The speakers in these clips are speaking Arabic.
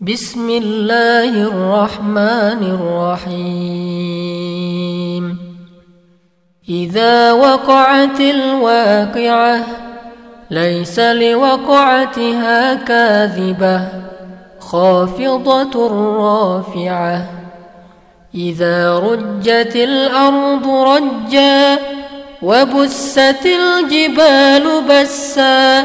بسم الله الرحمن الرحيم. إذا وقعت الواقعة ليس لوقعتها كاذبة خافضة رافعة. إذا رجت الأرض رجا وبست الجبال بسا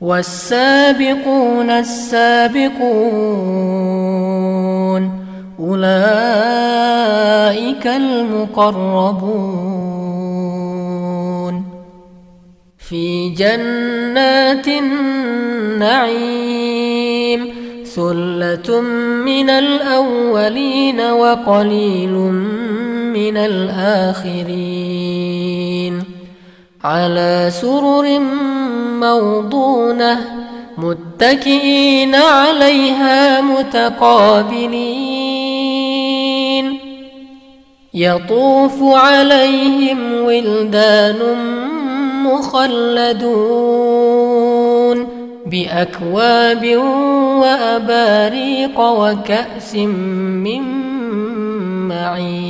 والسابقون السابقون أولئك المقربون في جنات النعيم ثلة من الأولين وقليل من الآخرين على سرر موضونة متكئين عليها متقابلين. يطوف عليهم ولدان مخلدون بأكواب وأباريق وكأس من معين.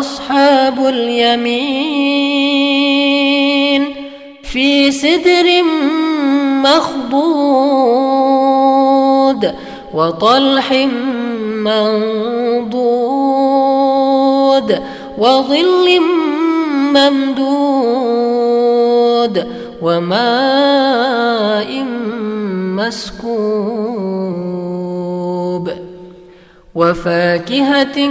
أصحاب اليمين في سدر مخضود وطلح منضود وظل ممدود وماء مسكوب وفاكهة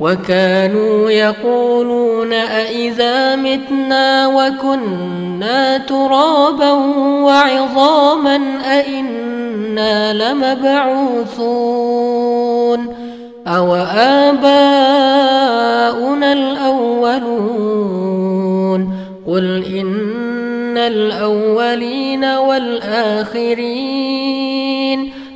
وكانوا يقولون أئذا متنا وكنا ترابا وعظاما أئنا لمبعوثون أو آباؤنا الأولون قل إن الأولين والآخرين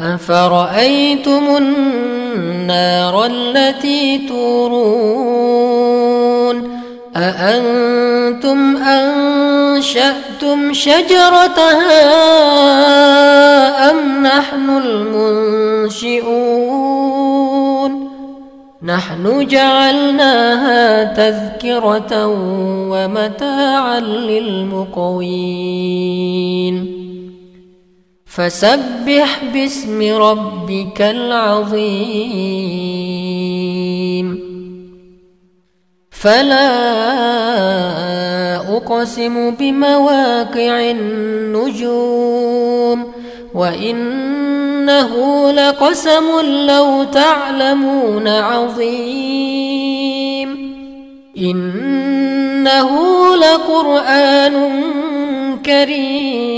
أفرأيتم النار التي تورون أأنتم أنشأتم شجرتها أم نحن المنشئون نحن جعلناها تذكرة ومتاعا للمقوين فسبح باسم ربك العظيم. فلا أقسم بمواقع النجوم وإنه لقسم لو تعلمون عظيم. إنه لقرآن كريم.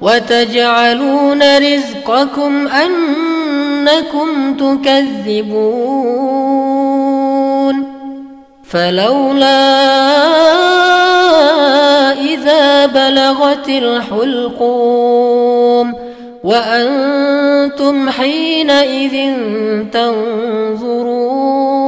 وتجعلون رزقكم أنكم تكذبون فلولا إذا بلغت الحلقوم وأنتم حينئذ تنظرون